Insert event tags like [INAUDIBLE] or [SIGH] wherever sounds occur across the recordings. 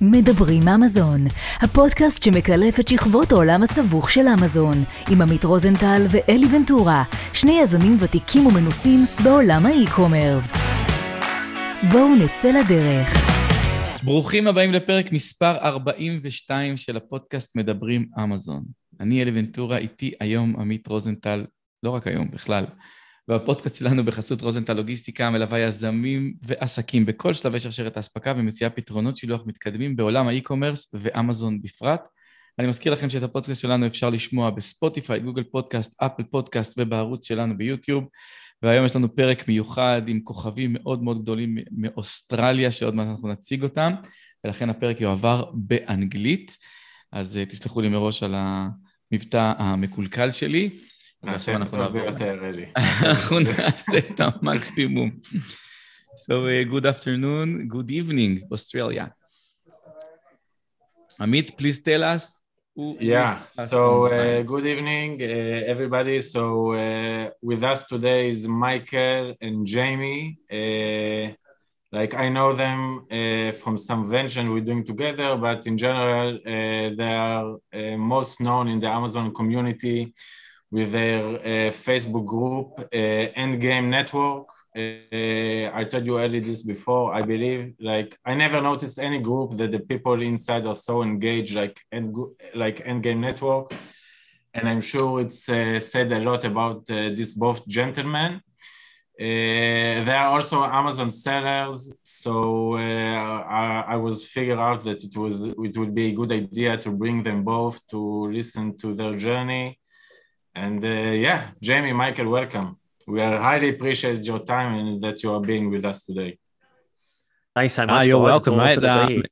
מדברים אמזון, הפודקאסט שמקלף את שכבות העולם הסבוך של אמזון, עם עמית רוזנטל ואלי ונטורה, שני יזמים ותיקים ומנוסים בעולם האי-קומרס. בואו נצא לדרך. ברוכים הבאים לפרק מספר 42 של הפודקאסט מדברים אמזון. אני אלי ונטורה, איתי היום עמית רוזנטל, לא רק היום, בכלל. והפודקאסט שלנו בחסות רוזנטל לוגיסטיקה מלווה יזמים ועסקים בכל שלבי שרשרת האספקה ומציעה פתרונות שילוח מתקדמים בעולם האי-קומרס ואמזון בפרט. אני מזכיר לכם שאת הפודקאסט שלנו אפשר לשמוע בספוטיפיי, גוגל פודקאסט, אפל פודקאסט ובערוץ שלנו ביוטיוב. והיום יש לנו פרק מיוחד עם כוכבים מאוד מאוד גדולים מאוסטרליה, שעוד מעט אנחנו נציג אותם, ולכן הפרק יועבר באנגלית. אז אה, תסלחו לי מראש על המבטא המקולקל שלי. נעשה את זה הרבה יותר, אלי. אנחנו נעשה את המקסימום. So, uh, good afternoon, good evening, Australia. Amit, please tell us. Who, yeah, so uh, good evening, uh, everybody. So, uh, with us today is Michael and Jamie. Uh, like, I know them uh, from some venture we're doing together, but in general, uh, they are uh, most known in the Amazon community with their uh, Facebook group, uh, Endgame Network. Uh, I told you earlier this before. I believe, like, I never noticed any group that the people inside are so engaged, like, end, like Endgame Network. And I'm sure it's uh, said a lot about uh, these both gentlemen. Uh, they are also Amazon sellers, so I, I was figured out that it was it would be a good idea to bring them both to listen to their journey and uh, yeah, Jamie, Michael, welcome. We are highly appreciate your time and that you are being with us today. Thanks so much. Ah, you're guys. welcome, mate. awesome to be Um,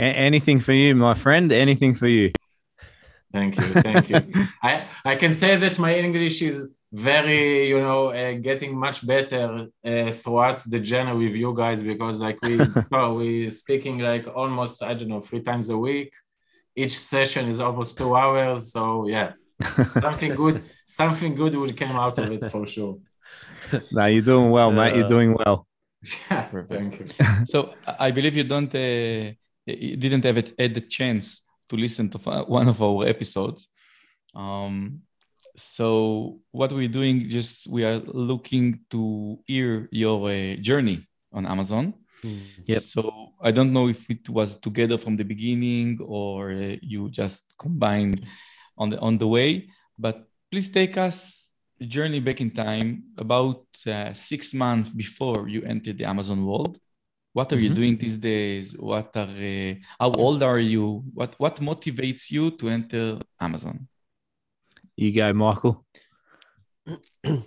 a- anything for you, my friend. Anything for you. Thank you, thank you. [LAUGHS] I I can say that my English is very, you know, uh, getting much better uh, throughout the journey with you guys because like we [LAUGHS] oh, we speaking like almost I don't know three times a week. Each session is almost two hours, so yeah. Something good something good will come out of it for sure [LAUGHS] Now you're doing well, mate. You're Uh, doing well. yeah thank you [LAUGHS] So I believe you don't, uh, you didn't have it, had the chance to listen to one of our episodes. Um, so what we're doing, just we are looking to hear your uh, journey on Amazon. Yep. So I don't know if it was together from the beginning or uh, you just combined on the on the way. But please take us a journey back in time, about uh, six months before you entered the Amazon world. What are you Mhm. doing these days? What are uh, how old are you? What what motivates you to enter Amazon? You go, Michael. [CLEARS THROAT]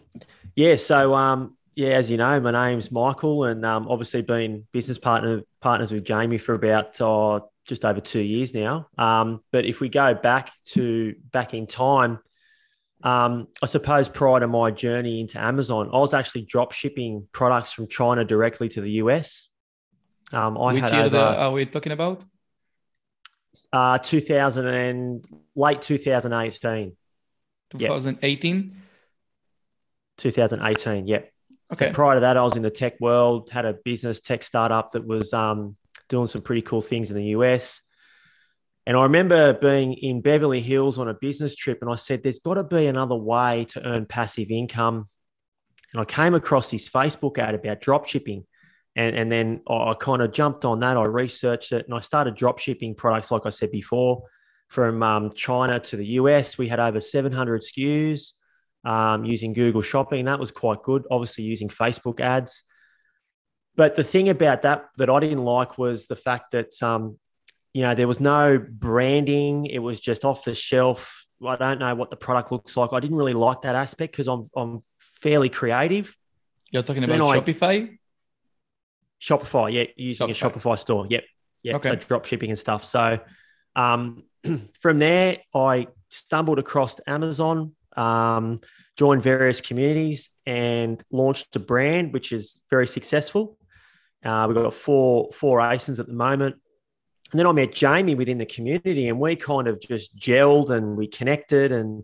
Yeah, so um, yeah, as you know, my name's Michael, and um, obviously been business partner partners with Jamie for about uh, just over two years now. Um, but if we go back to back in time, um, I suppose prior to my journey into Amazon, I was actually drop shipping products from China directly to the US. Um, I Which had year over, are we talking about? uh, 2000 and late 2018. Yeah. 2018. 2018, yep. Okay. So prior to that, I was in the tech world, had a business tech startup that was um, doing some pretty cool things in the US. And I remember being in Beverly Hills on a business trip, and I said, There's got to be another way to earn passive income. And I came across this Facebook ad about drop shipping. And, and then I kind of jumped on that. I researched it and I started drop shipping products, like I said before, from um, China to the US. We had over 700 SKUs um, using Google Shopping. That was quite good. Obviously, using Facebook ads. But the thing about that that I didn't like was the fact that um, you know there was no branding. It was just off the shelf. I don't know what the product looks like. I didn't really like that aspect because I'm I'm fairly creative. You're talking So about I- Shopify? Shopify, yeah, using Shopify. a Shopify store. Yep. Yep. Okay. So drop shipping and stuff. So um, [CLEARS THROAT] from there, I stumbled across Amazon, um, joined various communities, and launched a brand which is very successful. Uh, we've got four four ASINs at the moment. And then I met Jamie within the community, and we kind of just gelled and we connected and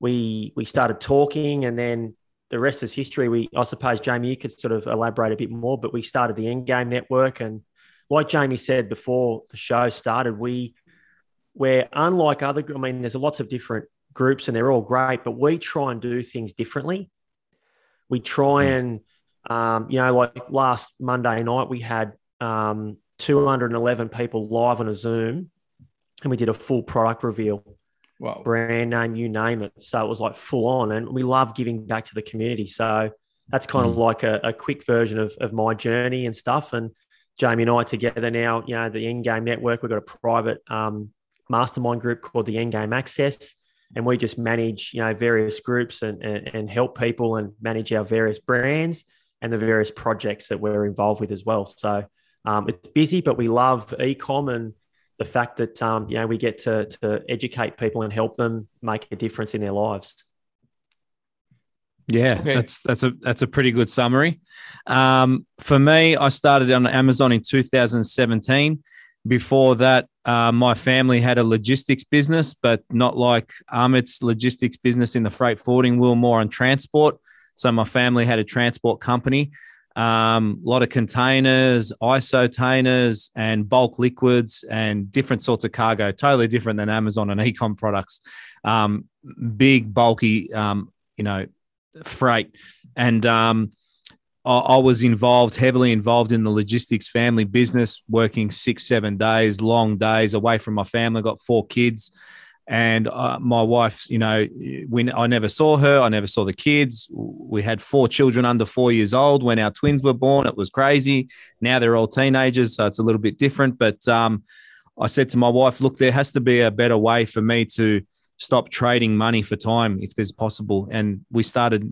we we started talking, and then the rest is history. We, I suppose, Jamie, you could sort of elaborate a bit more, but we started the Endgame Network, and like Jamie said before the show started, we we're unlike other. I mean, there's a lots of different groups and they're all great, but we try and do things differently. We try Mm. and um, you know, like last Monday night, we had um, 211 people live on a Zoom, and we did a full product reveal Wow. brand name, you name it. So it was like full on. And we love giving back to the community. So that's kind of Mm. like a, a quick version of, of my journey and stuff. And Jamie and I together now, you know, the Endgame Network, we've got a private um, mastermind group called the Endgame Access. And we just manage, you know, various groups and, and, and help people and manage our various brands and the various projects that we're involved with as well. So um, it's busy, but we love ecom and the fact that um, you know we get to to educate people and help them make a difference in their lives. Yeah, Okay. that's that's a that's a pretty good summary. Um, for me, I started on Amazon in 2017. Before that, uh, my family had a logistics business, but not like Amit's logistics business in the freight forwarding. We were more on transport. So my family had a transport company, um, a lot of containers, isotainers, and bulk liquids, and different sorts of cargo. Totally different than Amazon and [LAUGHS] ecom products. Um, big, bulky, um, you know, freight. And um, I, I was involved, heavily involved in the logistics family business, working six, seven days, long days away from my family. Got four kids. And uh, my wife, you know, when I never saw her, I never saw the kids. We had four children under four years old when our twins were born. It was crazy. Now they're all teenagers, so it's a little bit different. But um, I said to my wife, look, there has to be a better way for me to stop trading money for time if there's possible. And we started,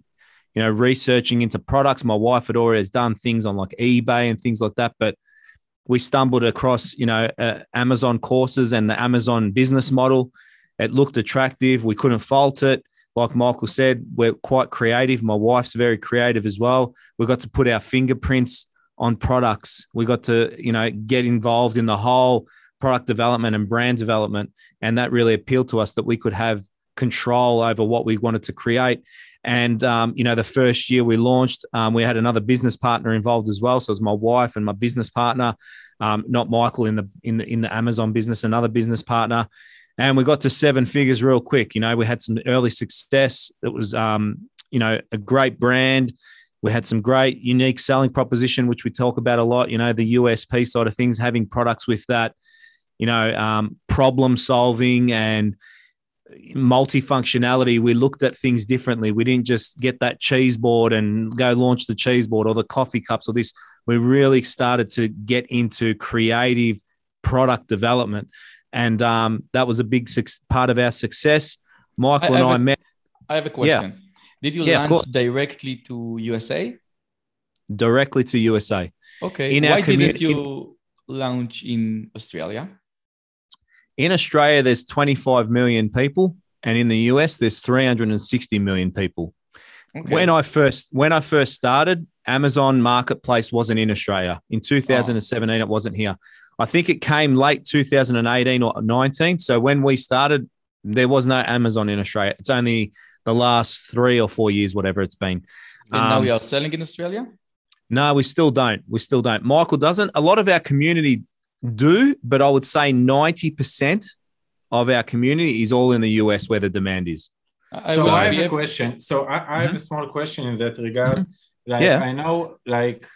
you know, researching into products. My wife had always done things on like eBay and things like that, but we stumbled across, you know, uh, Amazon courses and the Amazon business model. It looked attractive. We couldn't fault it. Like Michael said, we're quite creative. My wife's very creative as well. We got to put our fingerprints on products. We got to, you know, get involved in the whole product development and brand development. And that really appealed to us that we could have control over what we wanted to create. And, um, you know, the first year we launched, um, we had another business partner involved as well. So it was my wife and my business partner, um, not Michael in the, in the, in the Amazon business, another business partner. And we got to seven figures real quick. You know, we had some early success. It was, um, you know, a great brand. We had some great unique selling proposition, which we talk about a lot. You know, the USP side of things, having products with that, you know, um, problem solving and multifunctionality. We looked at things differently. We didn't just get that cheese board and go launch the cheese board or the coffee cups or this. We really started to get into creative product development. And um, that was a big suc part of our success. Michael I- and I met I have a question. Yeah. Did you Yeah, launch directly to USA? directly to USA. Okay. In our Why didn't commu- you launch in Australia? In Australia, there's 25 million people, and in the US, there's 360 million people. Okay. When I first when I first started, Amazon Marketplace wasn't in Australia. In 2017, it wasn't here. I think it came late 2018 or 19. So when we started, there was no Amazon in Australia. It's only the last three or four years, whatever it's been. and now um, we are selling in Australia? No, we still don't. We still don't. Michael doesn't. A lot of our community do, but I would say 90% of our community is all in the US where the demand is. I so will I have a question. So I, I have a small question in that regard. Like Yeah. I know, like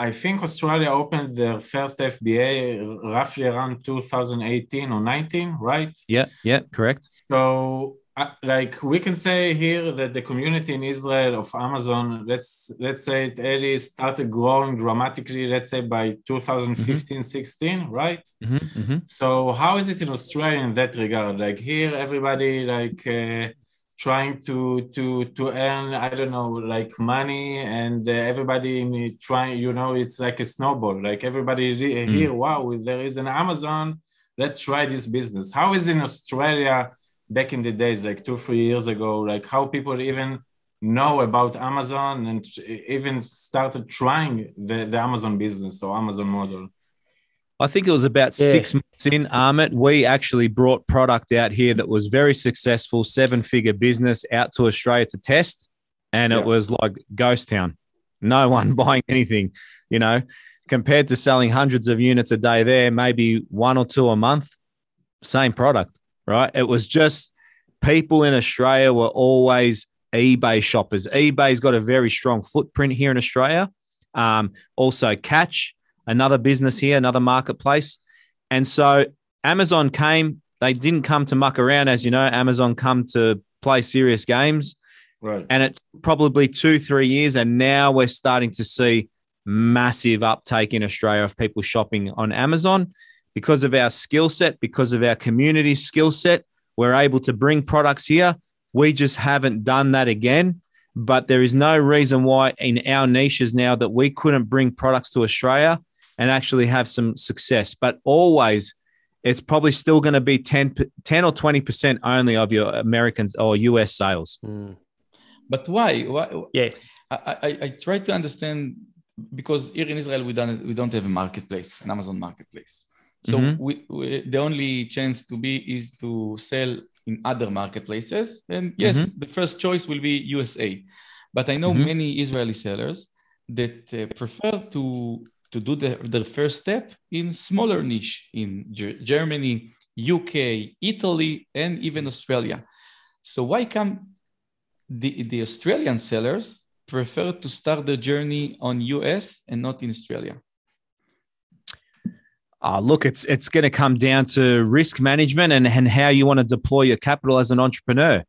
I think Australia opened their first FBA roughly around 2018 or 19, right? Yeah, yeah, correct. So uh, like we can say here that the community in Israel of Amazon, let's let's say it really started growing dramatically, let's say by 2015, 16, right? Mm-hmm, mm-hmm. So how is it in Australia in that regard? Like here, everybody like uh, trying to to to earn I don't know like money, and uh, everybody in trying. You know, it's like a snowball. Like everybody re- Mm. here, wow, there is an Amazon. Let's try this business. How is in Australia back in the days, like two three years ago? Like how people even know about Amazon and even started trying the, the Amazon business or Amazon model. I think it was about Yeah. six months in Amit. We actually brought product out here that was very successful, seven figure business out to Australia to test. And it Yeah. was like ghost town. No [LAUGHS] one buying anything, you know, compared to selling hundreds of units a day there, maybe one or two a month, same product, right? It was just people in Australia were always eBay shoppers. eBay's got a very strong footprint here in Australia. Um, also, Catch, another business here, another marketplace. And so Amazon came, they didn't come to muck around, as you know. Amazon come to play serious games. Right. And it's probably two, three years. And now we're starting to see massive uptake in Australia of people shopping on Amazon because of our skill set, because of our community skill set. We're able to bring products here. We just haven't done that again. But there is no reason why in our niches now that we couldn't bring products to Australia and actually have some success. But always, it's probably still going to be 10, 10 or 20% only of your Americans or US sales. Mm. But why? Why? Yeah. I, I, I try to understand because here in Israel we don't we don't have a marketplace, an Amazon marketplace. So Mhm. we, we the only chance to be is to sell in other marketplaces. And yes, the first choice will be USA. But I know Mhm. many Israeli sellers that uh, prefer to to do the, the first step in smaller niche in Ger- Germany, UK, Italy, and even Australia. So why come the, the Australian sellers prefer to start the journey on US and not in Australia? Uh, look, it's it's going to come down to risk management and, and how you want to deploy your capital as an entrepreneur.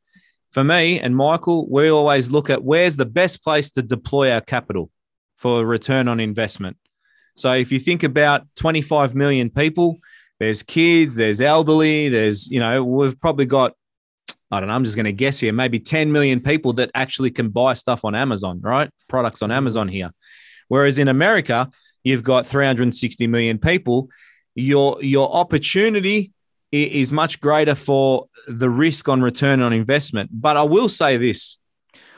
For me and Michael, we always look at where's the best place to deploy our capital for a return on investment. So if you think about 25 million people, there's kids, there's elderly, there's, you know, we've probably got, I don't know, I'm just going to guess here, maybe 10 million people that actually can buy stuff on Amazon, right? Products on Amazon here. Whereas in America, you've got 360 million people. Your your opportunity is much greater for the risk on return on investment. But I will say this: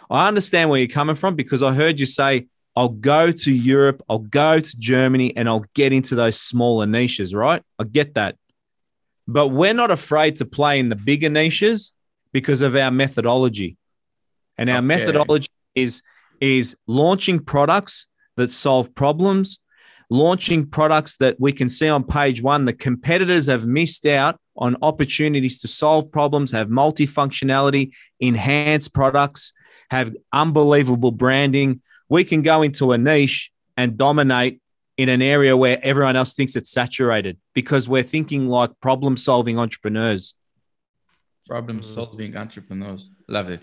I understand where you're coming from because I heard you say, "I'll go to Europe, I'll go to Germany, and I'll get into those smaller niches." Right? I get that, but we're not afraid to play in the bigger niches because of our methodology, and our Okay. methodology is is launching products that solve problems, launching products that we can see on page one. The competitors have missed out on opportunities to solve problems, have multifunctionality, enhance products, have unbelievable branding. We can go into a niche and dominate in an area where everyone else thinks it's saturated because we're thinking like problem solving entrepreneurs. Problem solving entrepreneurs. Love it.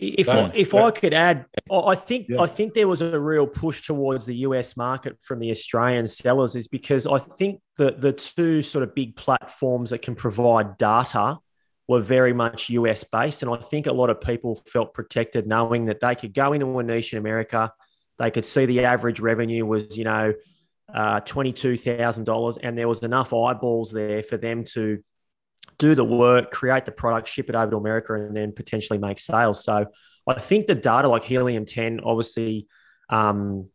If I, if I could add, I I think Yeah. I think there was a real push towards the US market from the Australian sellers, is because I think the the two sort of big platforms that can provide data were very much US based, and I think a lot of people felt protected knowing that they could go into a niche in America, they could see the average revenue was you know uh, twenty two thousand dollars, and there was enough eyeballs there for them to do the work, create the product, ship it over to America, and then potentially make sales. So I think the data like Helium 10 obviously um,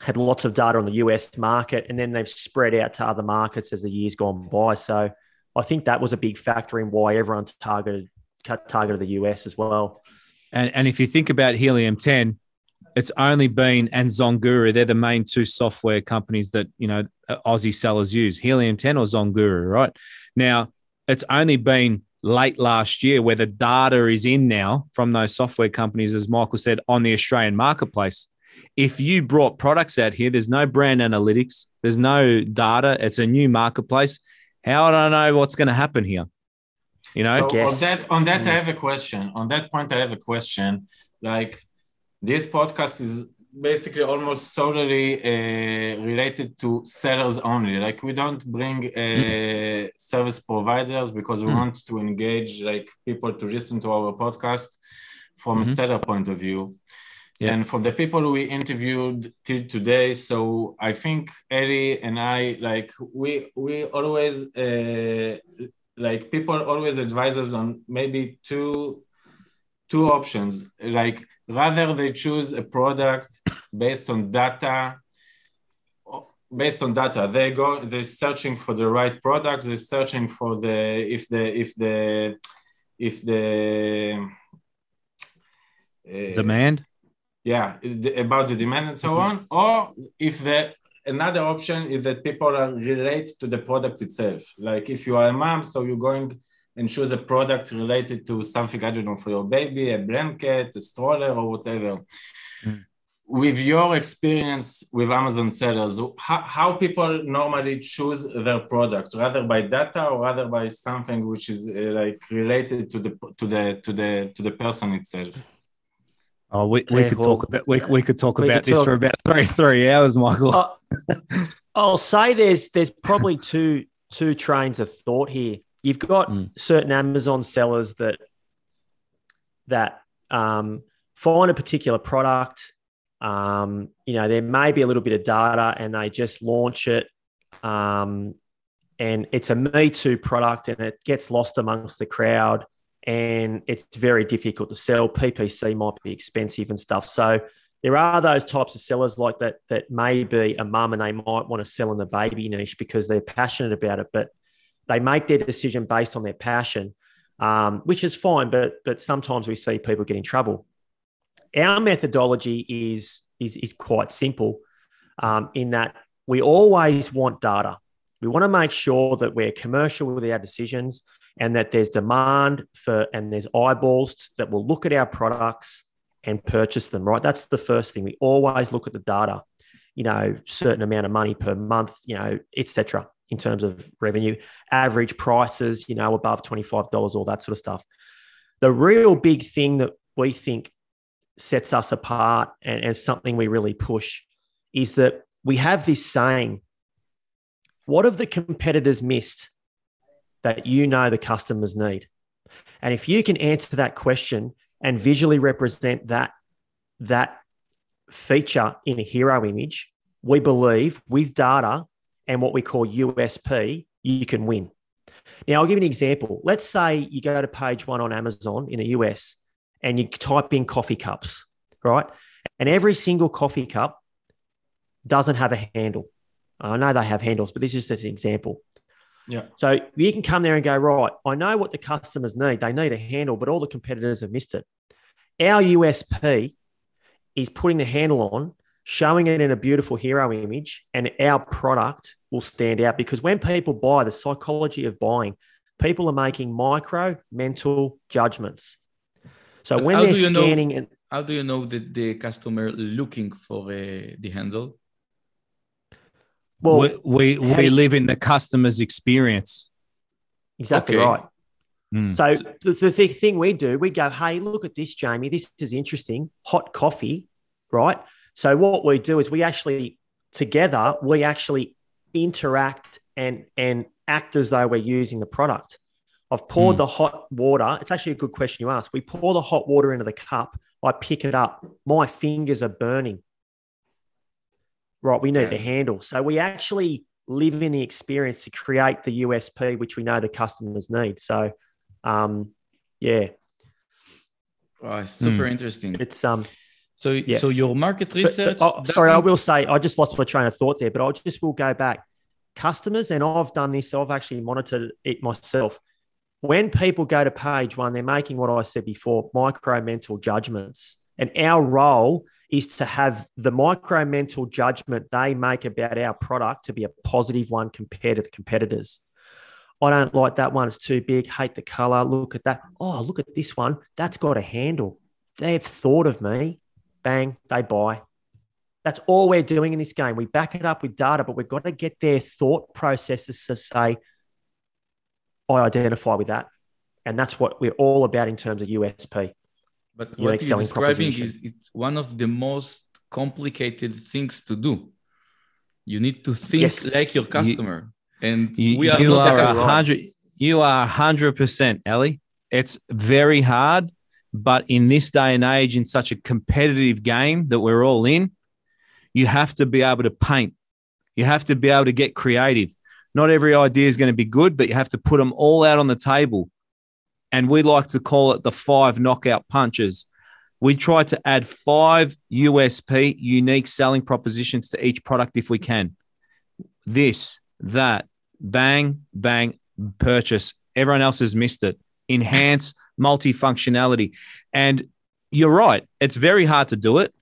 had lots of data on the US market, and then they've spread out to other markets as the years gone by. So I think that was a big factor in why everyone's targeted targeted the US as well. And, and if you think about Helium 10, it's only been and Zonguru, they're the main two software companies that, you know, Aussie sellers use, Helium 10 or Zonguru, right? Now, it's only been late last year where the data is in now from those software companies, as Michael said, on the Australian marketplace. If you brought products out here, there's no brand analytics, there's no data, it's a new marketplace. How do I know what's going to happen here? You know, So on that, on that, I mm. have a question. On that point, I have a question. Like, this podcast is basically almost solely uh, related to sellers only. Like, we don't bring uh, service providers because we Mm. want to engage like people to listen to our podcast from a Mhm. seller point of view. Yeah. And from the people we interviewed till today, so I think Eli and I like we we always uh, like people always advise us on maybe two two options like rather they choose a product based on data based on data they go they're searching for the right product they're searching for the if the if the if the uh, demand. yeah the, about the demand and so on or if the another option is that people are relate to the product itself. Like if you are a mom, so you're going and choose a product related to something, I don't know, for your baby, a blanket, a stroller, or whatever. Mm. With your experience with Amazon sellers, how, how people normally choose their product, rather by data or rather by something which is uh, like related to the to the to the to the person itself? Oh, we, we yeah, could well, talk about we, we could talk we about could this talk. for about three three hours, Michael. Uh, I'll say there's there's probably two two trains of thought here. You've got mm. certain Amazon sellers that that um, find a particular product. Um, you know, there may be a little bit of data, and they just launch it, um, and it's a Me Too product, and it gets lost amongst the crowd and it's very difficult to sell. PPC might be expensive and stuff. So there are those types of sellers like that that may be a mum and they might want to sell in the baby niche because they're passionate about it, but they make their decision based on their passion, um, which is fine. But but sometimes we see people get in trouble. Our methodology is is is quite simple, um, in that we always want data. We want to make sure that we're commercial with our decisions and that there's demand for and there's eyeballs that will look at our products and purchase them right that's the first thing we always look at the data you know certain amount of money per month you know etc in terms of revenue average prices you know above $25 all that sort of stuff the real big thing that we think sets us apart and, and something we really push is that we have this saying what have the competitors missed that you know the customers need? And if you can answer that question and visually represent that, that feature in a hero image, we believe with data and what we call USP, you can win. Now, I'll give you an example. Let's say you go to page one on Amazon in the US and you type in coffee cups, right? And every single coffee cup doesn't have a handle. I know they have handles, but this is just an example. Yeah. So you can come there and go, right, I know what the customers need. They need a handle, but all the competitors have missed it. Our USP is putting the handle on, showing it in a beautiful hero image, and our product will stand out because when people buy, the psychology of buying, people are making micro mental judgments. So but when they're scanning know, and how do you know that the customer looking for uh, the handle? Well, we we, we live in the customer's experience. Exactly okay. right. Mm. So the, the thing we do, we go, hey, look at this, Jamie. This is interesting. Hot coffee, right? So what we do is we actually together we actually interact and and act as though we're using the product. I've poured mm. the hot water. It's actually a good question you ask. We pour the hot water into the cup. I pick it up. My fingers are burning right, we need yeah. handle. So we actually live in the experience to create the USP, which we know the customers need. So, um, yeah. Oh, super mm. interesting. It's um. So yeah. so your market research. But, but, oh, sorry, I will say I just lost my train of thought there, but I just will go back. Customers, and I've done this. So I've actually monitored it myself. When people go to page one, they're making what I said before, micro mental judgments, and our role is to have the micro mental judgment they make about our product to be a positive one compared to the competitors. I don't like that one. It's too big. Hate the color. Look at that. Oh, look at this one. That's got a handle. They've thought of me. Bang, they buy. That's all we're doing in this game. We back it up with data, but we've got to get their thought processes to say, I identify with that. And that's what we're all about in terms of USP. But what you're describing is it's one of the most complicated things to do. You need to think yes. like your customer. You, and you, we are, you are hundred you are hundred percent, Eli. It's very hard, but in this day and age, in such a competitive game that we're all in, you have to be able to paint. You have to be able to get creative. Not every idea is going to be good, but you have to put them all out on the table and we like to call it the five knockout punches. We try to add five USP, unique selling propositions to each product if we can. This, that, bang, bang, purchase. Everyone else has missed it. Enhance multifunctionality. And you're right, it's very hard to do it.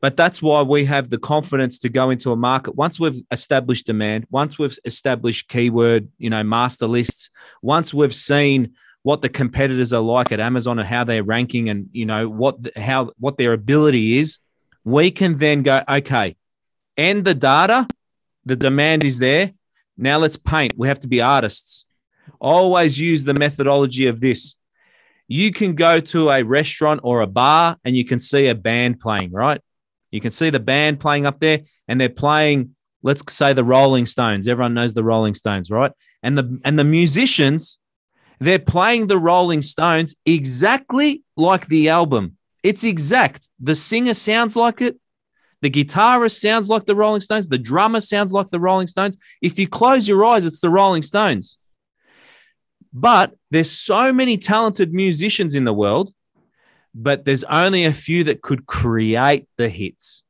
But that's why we have the confidence to go into a market. Once we've established demand, once we've established keyword, you know, master lists, once we've seen what the competitors are like at Amazon and how they're ranking and you know what how what their ability is, we can then go, okay, and the data, the demand is there. Now let's paint. We have to be artists. Always use the methodology of this. You can go to a restaurant or a bar and you can see a band playing, right? You can see the band playing up there and they're playing, let's say the Rolling Stones. Everyone knows the Rolling Stones, right? And the and the musicians, they're playing the Rolling Stones exactly like the album. It's exact. The singer sounds like it. The guitarist sounds like the Rolling Stones. The drummer sounds like the Rolling Stones. If you close your eyes, it's the Rolling Stones. But there's so many talented musicians in the world, but there's only a few that could create the hits.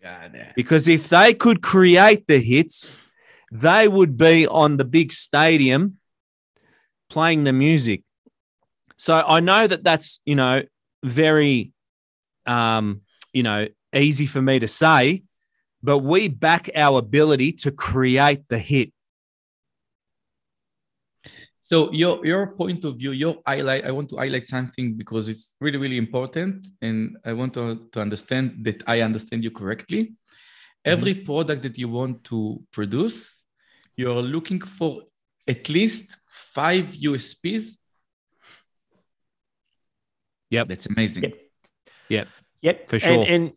God, yeah. Because if they could create the hits, they would be on the big stadium playing the music. So I know that that's, you know, very, um, you know, easy for me to say, but we back our ability to create the hit. So your your point of view, your highlight. I want to highlight something because it's really really important, and I want to, to understand that I understand you correctly. Every mm-hmm. product that you want to produce, you're looking for at least five USPs. Yep, that's amazing. Yep, yep, yep. for sure. And, and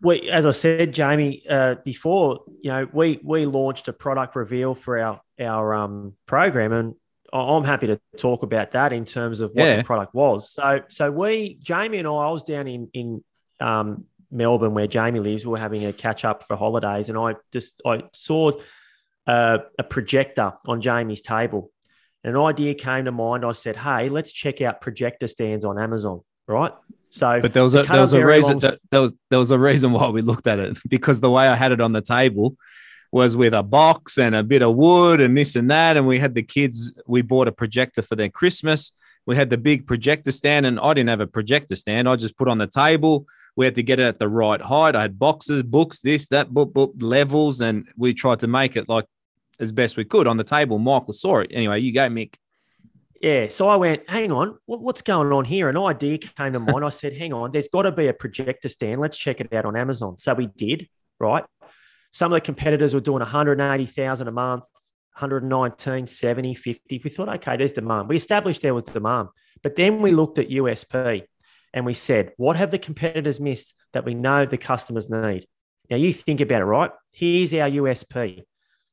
we, as I said, Jamie, uh, before you know, we we launched a product reveal for our our um, program, and I'm happy to talk about that in terms of what yeah. the product was. So, so we, Jamie and I, I was down in in um, Melbourne where Jamie lives. We were having a catch up for holidays, and I just I saw uh, a projector on Jamie's table. And an idea came to mind. I said, "Hey, let's check out projector stands on Amazon." Right. So, but there was a there was a reason long... there was there was a reason why we looked at it [LAUGHS] because the way I had it on the table was with a box and a bit of wood and this and that. And we had the kids, we bought a projector for their Christmas. We had the big projector stand, and I didn't have a projector stand. I just put on the table. We had to get it at the right height. I had boxes, books, this, that, book, book, levels, and we tried to make it like as best we could on the table. Michael saw it. Anyway, you go, Mick. Yeah. So I went, hang on, what's going on here? An idea came to mind. I said, hang on, there's got to be a projector stand. Let's check it out on Amazon. So we did, right? Some of the competitors were doing 180,000 a month, 119, 70, 50. We thought, okay, there's demand. We established there was demand. But then we looked at USP and we said, what have the competitors missed that we know the customers need? Now you think about it, right? Here's our USP.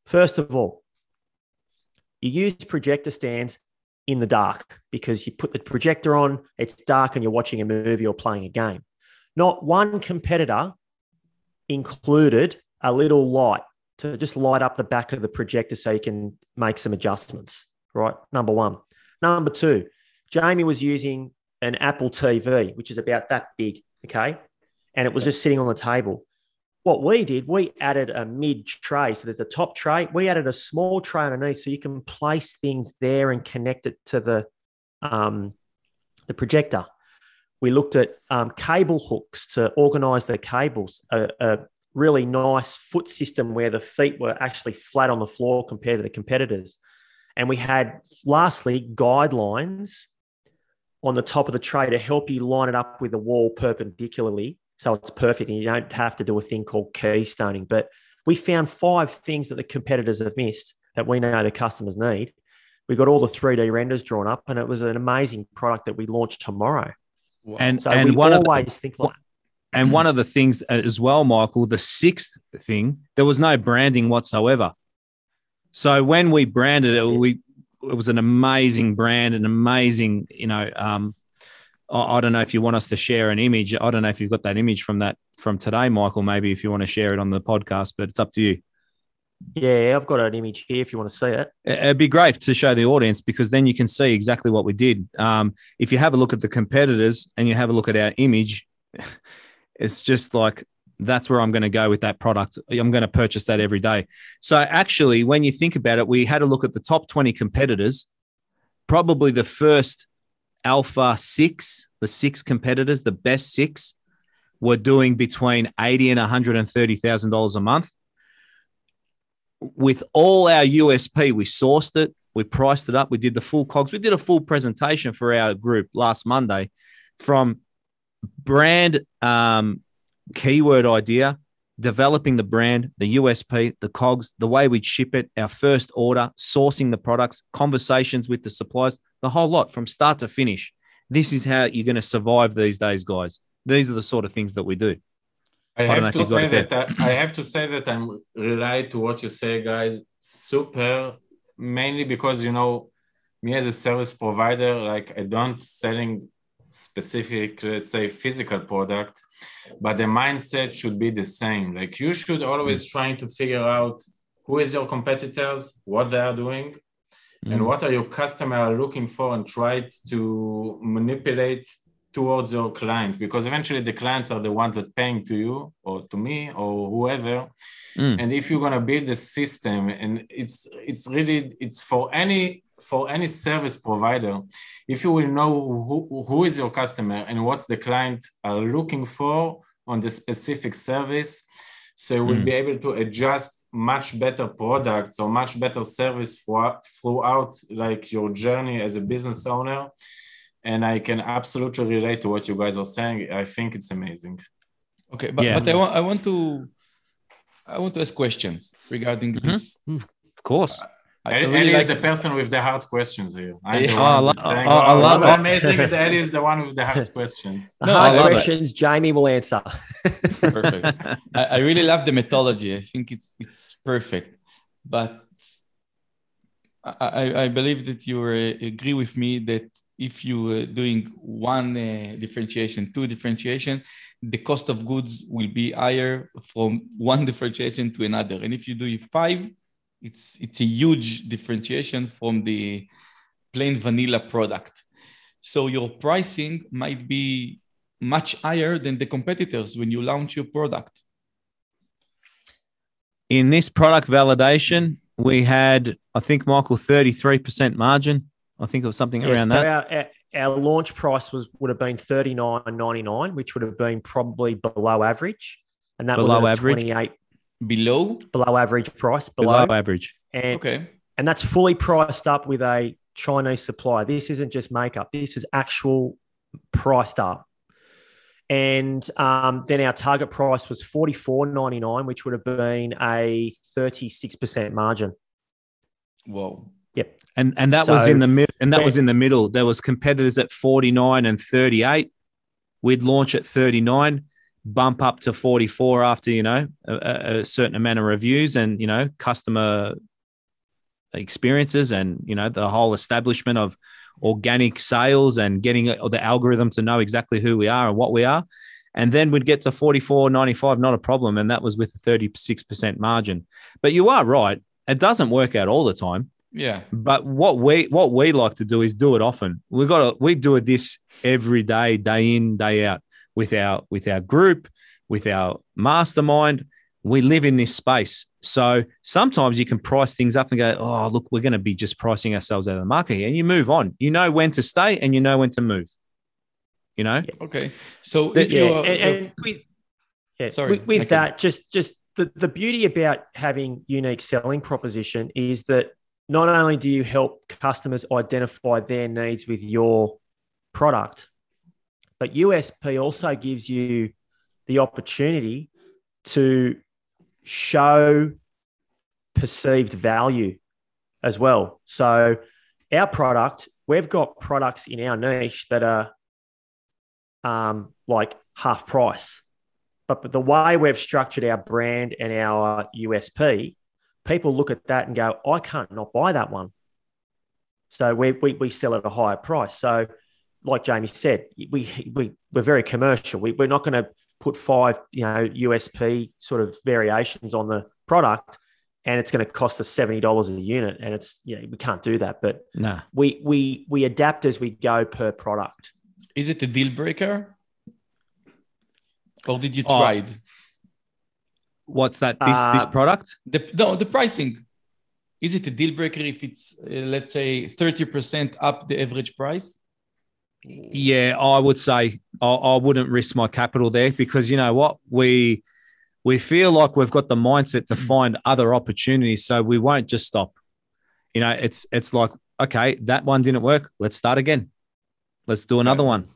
First of all, you use projector stands in the dark because you put the projector on, it's dark, and you're watching a movie or playing a game. Not one competitor included a little light to just light up the back of the projector so you can make some adjustments, right? Number one. Number two, Jamie was using an Apple TV, which is about that big, okay? And it was just sitting on the table. What we did, we added a mid tray. So there's a top tray. We added a small tray underneath so you can place things there and connect it to the, um, the projector. We looked at um, cable hooks to organize the cables, a, a, really nice foot system where the feet were actually flat on the floor compared to the competitors. And we had, lastly, guidelines on the top of the tray to help you line it up with the wall perpendicularly. So it's perfect. And you don't have to do a thing called keystoning. But we found five things that the competitors have missed that we know the customers need. We got all the 3D renders drawn up, and it was an amazing product that we launched tomorrow. And so and we one always the, think like and one of the things as well, Michael, the sixth thing, there was no branding whatsoever. So when we branded it, we it was an amazing brand, an amazing, you know, um, I, I don't know if you want us to share an image. I don't know if you've got that image from that from today, Michael. Maybe if you want to share it on the podcast, but it's up to you. Yeah, I've got an image here if you want to see it. It'd be great to show the audience because then you can see exactly what we did. Um, if you have a look at the competitors and you have a look at our image, [LAUGHS] it's just like that's where I'm going to go with that product. I'm going to purchase that every day. So actually, when you think about it, we had a look at the top 20 competitors. Probably the first alpha six, the six competitors, the best six, were doing between eighty and one hundred and thirty thousand dollars a month. With all our USP, we sourced it, we priced it up, we did the full cogs, we did a full presentation for our group last Monday, from brand um, keyword idea, developing the brand, the USP, the cogs, the way we'd ship it, our first order, sourcing the products, conversations with the suppliers, the whole lot from start to finish. This is how you're going to survive these days, guys. These are the sort of things that we do. I I have to say that I, I have to say that I'm relate to what you say, guys. Super, mainly because you know, me as a service provider, like I don't selling specific, let's say, physical product, but the mindset should be the same. Like you should always trying to figure out who is your competitors, what they are doing, and Mm. what are your customer are looking for, and try to manipulate towards your client because eventually the clients are the ones that paying to you or to me or whoever Mm. and if you're going to build a system and it's it's really it's for any for any service provider if you will know who, who is your customer and what's the client are looking for on the specific service so you will Mm. be able to adjust much better products or much better service for, throughout like your journey as a business owner and i can absolutely relate to what you guys are saying i think it's amazing Okay, but, Yeah. but I want I want to I want to ask questions regarding Mhm. this. Of course. I really Eli like is the person with the hard questions here. I'm Yeah. one Oh, I lo- saying, oh, I "Oh, love what it." amazing that Eli is the one with the hard questions. [LAUGHS] No, hard I love it. questions Jamie will answer. perfect. I, I really love the methodology. I think it's it's perfect, but I, I, I believe that you uh, agree with me that if you are doing one uh, differentiation, two differentiation, the cost of goods will be higher from one [LAUGHS] differentiation to another. And if you do five, it's it's a huge differentiation from the plain vanilla product. So your pricing might be much higher than the competitors when you launch your product. In this product validation, we had, I think, Michael, 33% margin. I think it was something Yes, around so that. Our, our, our launch price was would have been thirty nine ninety nine, which would have been probably below average, and that Below was at average? twenty eight Below? below average price below, Below average. and Okay. and that's fully priced up with a Chinese supplier. This isn't just makeup. This is actual priced up. And um, then our target price was forty four ninety nine, which would have been a thirty six percent margin. Whoa. Yep. And and that was in the mid and that Yeah. was in the middle. There was competitors at 49 and 38. We'd launch at 39, bump up to 44 after, you know, a, a- certain amount of reviews and, you know, customer experiences and, you know, the whole establishment of organic sales and getting the algorithm to know exactly who we are and what we are. And then we'd get to 44, 95, not a problem. And that was with a 36% margin. But you are right. It doesn't work out all the time. Yeah. But what we what we like to do is do it often. We got to we do it this every day, day in, day out, with our with our group, with our mastermind. We live in this space. So sometimes you can price things up and go, oh, look, we're going to be just pricing ourselves out of the market here. And you move on. You know when to stay and you know when to move. You know? Okay. So But if yeah, you are, and, and with, yeah, Sorry, with, with that, just just the, the beauty about having unique selling proposition is that not only do you help customers identify their needs with your product, but USP also gives you the opportunity to show perceived value as well. So our product, we've got products in our niche that are um, like half price. But, but the way we've structured our brand and our USP, people look at that and go, I can't not buy that one. So we, we, we sell at a higher price. So, like Jamie said, we, we, we're very commercial. We, we're not going to put five, you know, USP sort of variations on the product and it's going to cost us $70 a unit. And it's, you know, we can't do that. But Nah. we, we, we adapt as we go per product. is it a deal breaker? Or did you Oh. try it? What's that? This this Uh, product? The, no, the pricing. Is it a deal breaker if it's, uh, let's say, 30% up the average price? Yeah, I would say I, I wouldn't risk my capital there because you know what we we feel like we've got the mindset to find other opportunities, so we won't just stop. You know, it's it's like okay, that one didn't work. Let's start again. Let's do another one.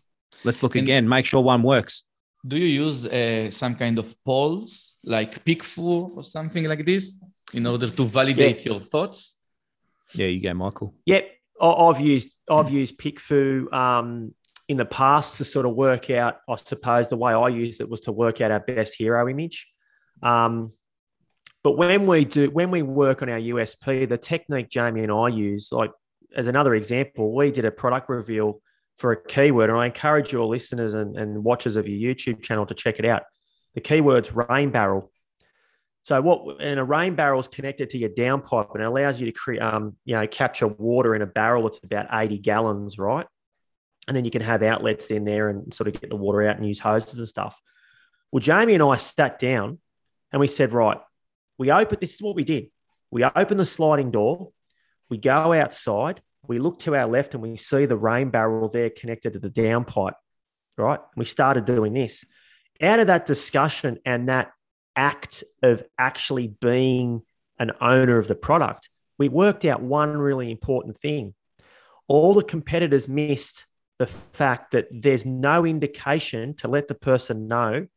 Let's look And- again. Make sure one works. Do you use uh, some kind of polls like PickFu or something like this in order to validate your thoughts? Yeah, you go, Michael. Yep, I- I've used I've used PickFu um, in the past to sort of work out. I suppose the way I used it was to work out our best hero image. Um, but when we do when we work on our USP, the technique Jamie and I use, like as another example, we did a product reveal for a keyword, and I encourage your listeners and, and watchers of your YouTube channel to check it out. The keyword's rain barrel. So what and a rain barrel is connected to your downpipe and it allows you to create um, you know, capture water in a barrel that's about 80 gallons, right? And then you can have outlets in there and sort of get the water out and use hoses and stuff. Well, Jamie and I sat down and we said, right, we open this is what we did. We open the sliding door, we go outside, we look to our left and we see the rain barrel there connected to the downpipe, right? We started doing this. Out of that discussion and that act of actually being an owner of the product, we worked out one really important thing. All the competitors missed the fact that there's no indication to let the person know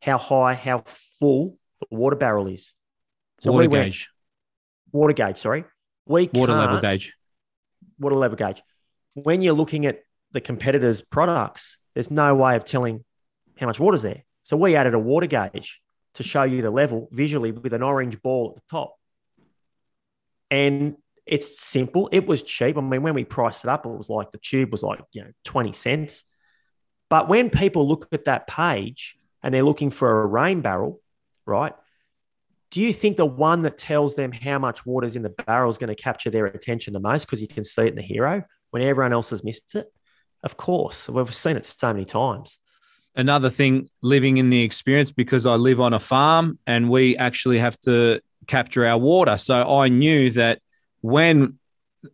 how high, how full the water barrel is. So water we went- gauge, water gauge, sorry. We water level gauge. water level gauge. When you're looking at the competitors' products, there's no way of telling how much water's there. So we added a water gauge to show you the level visually with an orange ball at the top. And it's simple. It was cheap. I mean, when we priced it up, it was like the tube was like, you know, 20 cents. But when people look at that page and they're looking for a rain barrel, right? Do you think the one that tells them how much water's in the barrel is going to capture their attention the most because you can see it in the hero when everyone else has missed it? Of course. We've seen it so many times. Another thing living in the experience because I live on a farm and we actually have to capture our water. So I knew that when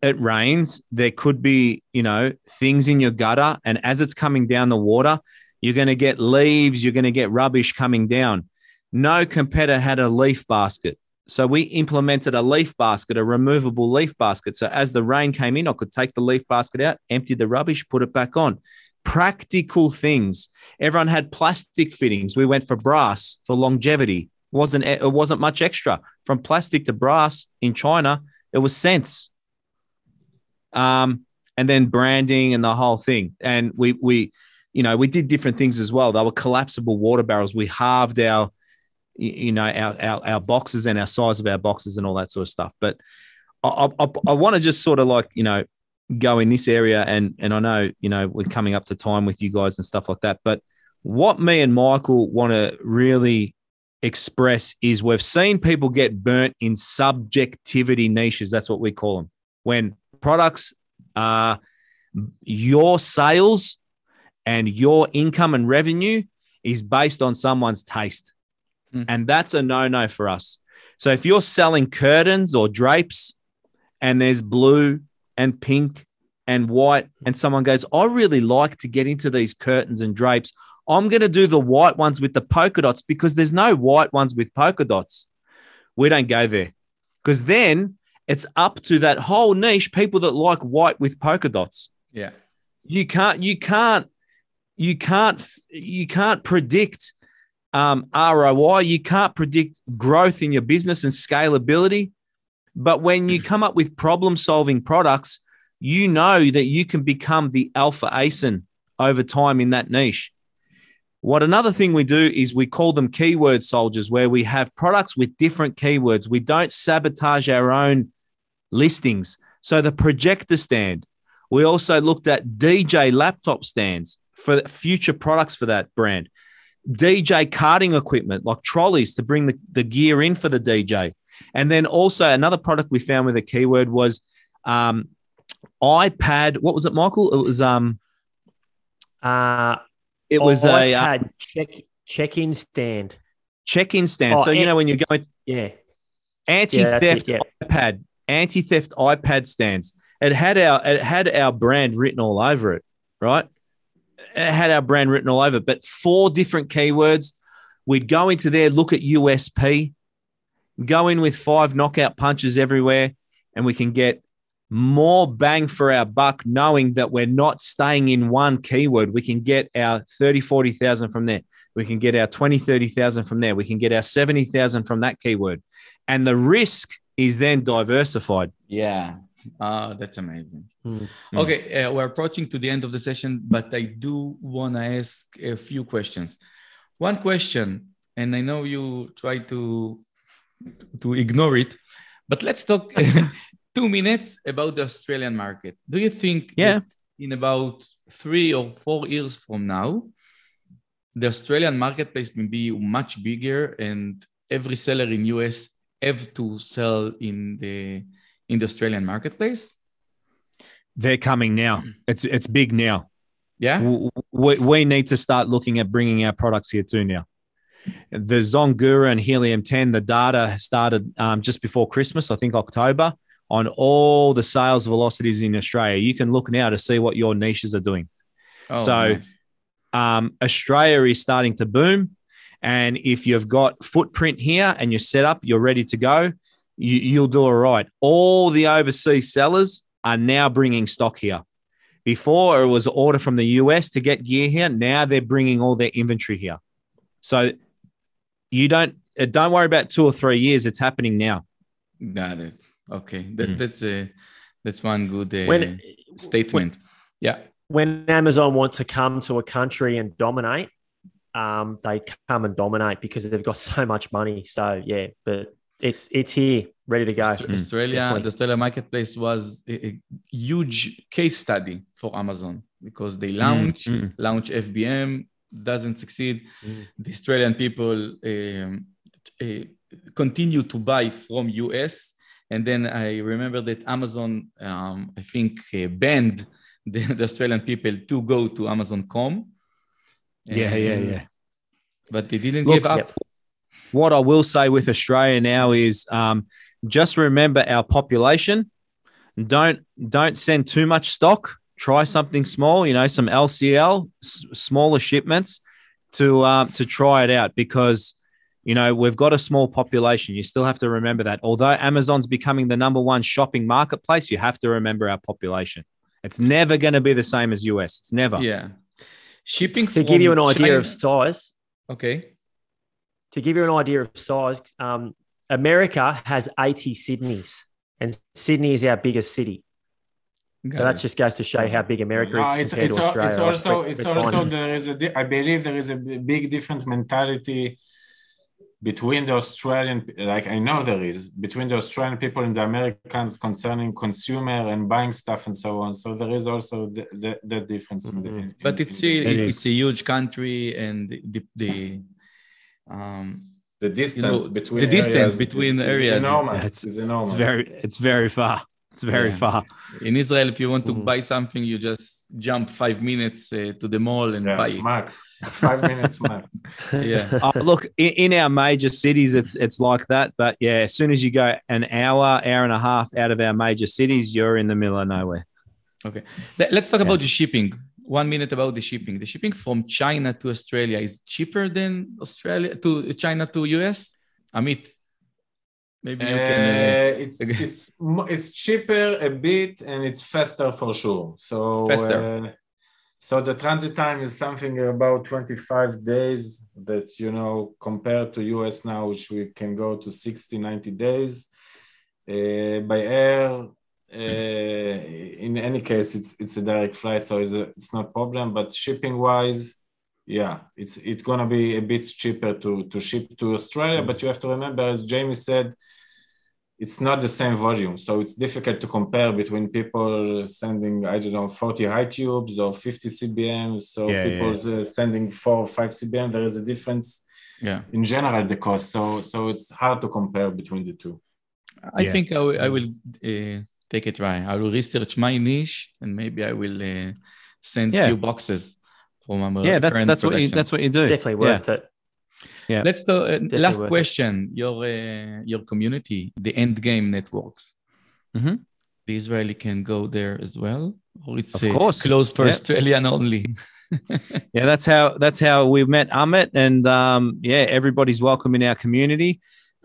it rains, there could be, you know, things in your gutter. And as it's coming down the water, you're going to get leaves, you're going to get rubbish coming down. No competitor had a leaf basket. So we implemented a leaf basket, a removable leaf basket. So as the rain came in, I could take the leaf basket out, empty the rubbish, put it back on. Practical things. Everyone had plastic fittings. We went for brass for longevity. It wasn't It wasn't much extra. From plastic to brass in China, it was cents. Um, and then branding and the whole thing. And we we, you know, we did different things as well. They were collapsible water barrels. We halved our you know our, our our boxes and our size of our boxes and all that sort of stuff but i i, I want to just sort of like you know go in this area and and i know you know we're coming up to time with you guys and stuff like that but what me and michael want to really express is we've seen people get burnt in subjectivity niches that's what we call them when products are your sales and your income and revenue is based on someone's taste. Mm. and that's a no-no for us. So if you're selling curtains or drapes and there's blue and pink and white, and someone goes, I really like to get into these curtains and drapes. I'm going to do the white ones with the polka dots because there's no white ones with polka dots. We don't go there because then it's up to that whole niche people that like white with polka dots. Yeah. You can't, you can't, you can't, you can't predict um, ROI. You can't predict growth in your business and scalability. But when you come up with problem solving products, you know that you can become the alpha ASIN over time in that niche. What another thing we do is we call them keyword soldiers, where we have products with different keywords. We don't sabotage our own listings. So the projector stand, we also looked at DJ laptop stands for future products for that brand. DJ carting equipment like trolleys to bring the, the gear in for the DJ. And then also another product we found with a keyword was um, iPad. What was it, Michael? It was um, Uh, it was a uh, check check-in stand. check-in stand. Oh, so you know when you're going Yeah, anti-theft Yeah, that's it, iPad, anti-theft iPad stands. It had our it had our brand written all over it. right? It had our brand written all over, it, but four different keywords. We'd go into there, look at USP, go in with five knockout punches everywhere, and we can get more bang for our buck knowing that we're not staying in one keyword. We can get our 30, 40,000 from there. We can get our 20, 30,000 from there. We can get our 70,000 from that keyword. And the risk is then diversified. Yeah. Uh, that's amazing. Mm. Okay, uh, we're approaching to the end of the session, but I do want to ask a few questions. One question, and I know you try to to ignore it, but let's talk [LAUGHS] [LAUGHS] two minutes about the Australian market. Do you think Yeah. in about three or four years from now, the Australian marketplace will be much bigger and every seller in US have to sell in the in the Australian marketplace? They're coming now. [CLEARS THROAT] It's it's big now. Yeah. We, we need to start looking at bringing our products here too now. The ZonGuru and Helium 10, the data started um, just before Christmas, I think October, on all the sales velocities in Australia. You can look now to see what your niches are doing. Oh, So- nice. um, Australia is starting to boom. And if you've got footprint here and you're set up, you're ready to go, you, you'll do all right. All the overseas sellers are now bringing stock here. Before it was order from the US to get gear here. Now they're bringing all their inventory here. So you don't uh, don't worry about two or three years. It's happening now. Got it. Okay, that, Mm. that's a that's one good uh, When statement. yeah, when Amazon want to come to a country and dominate, um, they come and dominate because they've got [LAUGHS] so much money. So yeah, but it's it's here, ready to go. Mm. Australia, definitely. the Australia marketplace was a, a huge case study for Amazon because they launch mm. launch FBM doesn't succeed. Mm. The Australian people um, uh, continue to buy from US, and then I remember that Amazon, um, I think, uh, banned the, the Australian people to go to Amazon.com. Yeah, yeah, yeah. But they didn't Look, give up. Yep. what I will say with Australia now is um, just remember our population. Don't don't send too much stock. Try something small. You know, some LCL, s- smaller shipments to um, to try it out because you know we've got a small population. You still have to remember that. Although Amazon's becoming the number one shopping marketplace, you have to remember our population. It's never going to be the same as US. It's never. Yeah. Shipping To give you an from idea of size, Okay. to give you an idea of size, um, America has 80 Sydneys, and Sydney is our biggest city. So Got that just goes to show how big America No, is it's, compared it's, to al- Australia. it's also it's also there is a di- I believe there is a b- big different mentality between the Australian like I know there is between the Australian people and the Americans concerning consumer and buying stuff and so on. So there is also the, the, the difference. In the, Mhm. in, But in- it's in a, It it's a huge country and the, the, the um the distance know, between the distance areas between is, is areas is- enormous. It's, It's, enormous. it's very it's very far. It's very Yeah. far. in Israel if you want to Mhm. buy something you just jump 5 minutes uh, to the mall and yeah, buy it. max five minutes max. [LAUGHS] Yeah. oh, look, in, in our major cities, it's it's like that. But yeah, as soon as you go an hour, hour and a half out of our major cities, you're in the middle of nowhere. Let- Let's talk Yeah. about the shipping. One minute about the shipping. The shipping from China to Australia is cheaper than Australia to China to US. Amit, maybe you can. Uh, Uh, it's [LAUGHS] it's it's cheaper a bit and it's faster for sure. So Faster. uh, so the transit time is something about 25 days that you know compared to US now which we can go to 60 90 days uh, by air uh, in any case it's it's a direct flight so it's, a, it's not problem but shipping wise yeah it's it's gonna be a bit cheaper to to ship to australia but you have to remember as jamie said it's not the same volume so it's difficult to compare between people sending i don't know 40 high cubes or 50 cbms so Yeah, people uh, sending four or five cbm there is a difference yeah. in general the cost so so it's hard to compare between the two I Yeah. think I will, I will uh, take a try. I will research my niche and maybe I will uh, send Yeah. few boxes from our yeah, that's current that's what you that's what you do. Definitely Yeah. worth it. Yeah. Let's do, uh, last worth it. question. Your uh, your community, the end game networks. Mhm. the Israeli can go there as well, or it's Of course. closed for Yeah. Australian only. [LAUGHS] Yeah, that's how that's how we met Amit, and um, yeah, everybody's welcome in our community.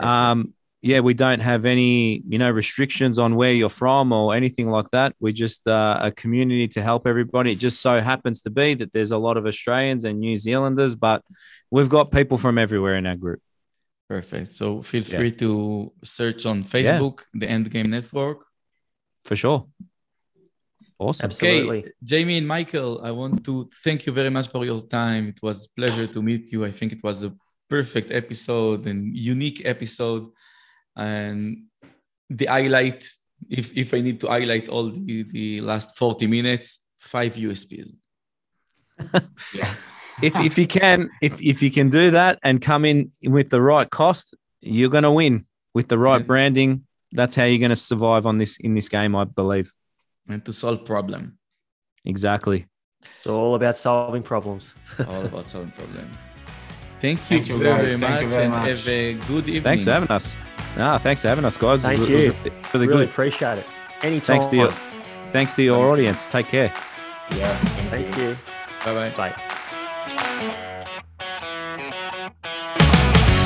Um, yeah, we don't have any you know restrictions on where you're from or anything like that. We're just uh, a community to help everybody. It just so happens to be that there's a lot of Australians and New Zealanders, but we've got people from everywhere in our group. Perfect. So feel Yeah. free to search on Facebook, the Endgame Network. For sure. Awesome. Absolutely. Okay, Jamie and Michael, I want to thank you very much for your time. It was a pleasure to meet you. I think it was a perfect episode and unique episode. And the highlight, if, if I need to highlight all the, the last 40 minutes, five USPs. [LAUGHS] Yeah. if if you can if if you can do that and come in with the right cost, you're going to win with the right Yeah. branding. That's how you're going to survive on this in this game, I believe. And to solve problem. Exactly. It's all about solving problems. [LAUGHS] All about solving problem. Thank you, Thank you, very, guys. much Thank you very and much. have a good evening. Thanks for having us. Ah, thanks for having us, guys. It Thank was- you. it was really really good. appreciate it. Anytime. Thanks to you. Thanks to your audience. Take care. Yeah. Thank you. Bye bye. Bye.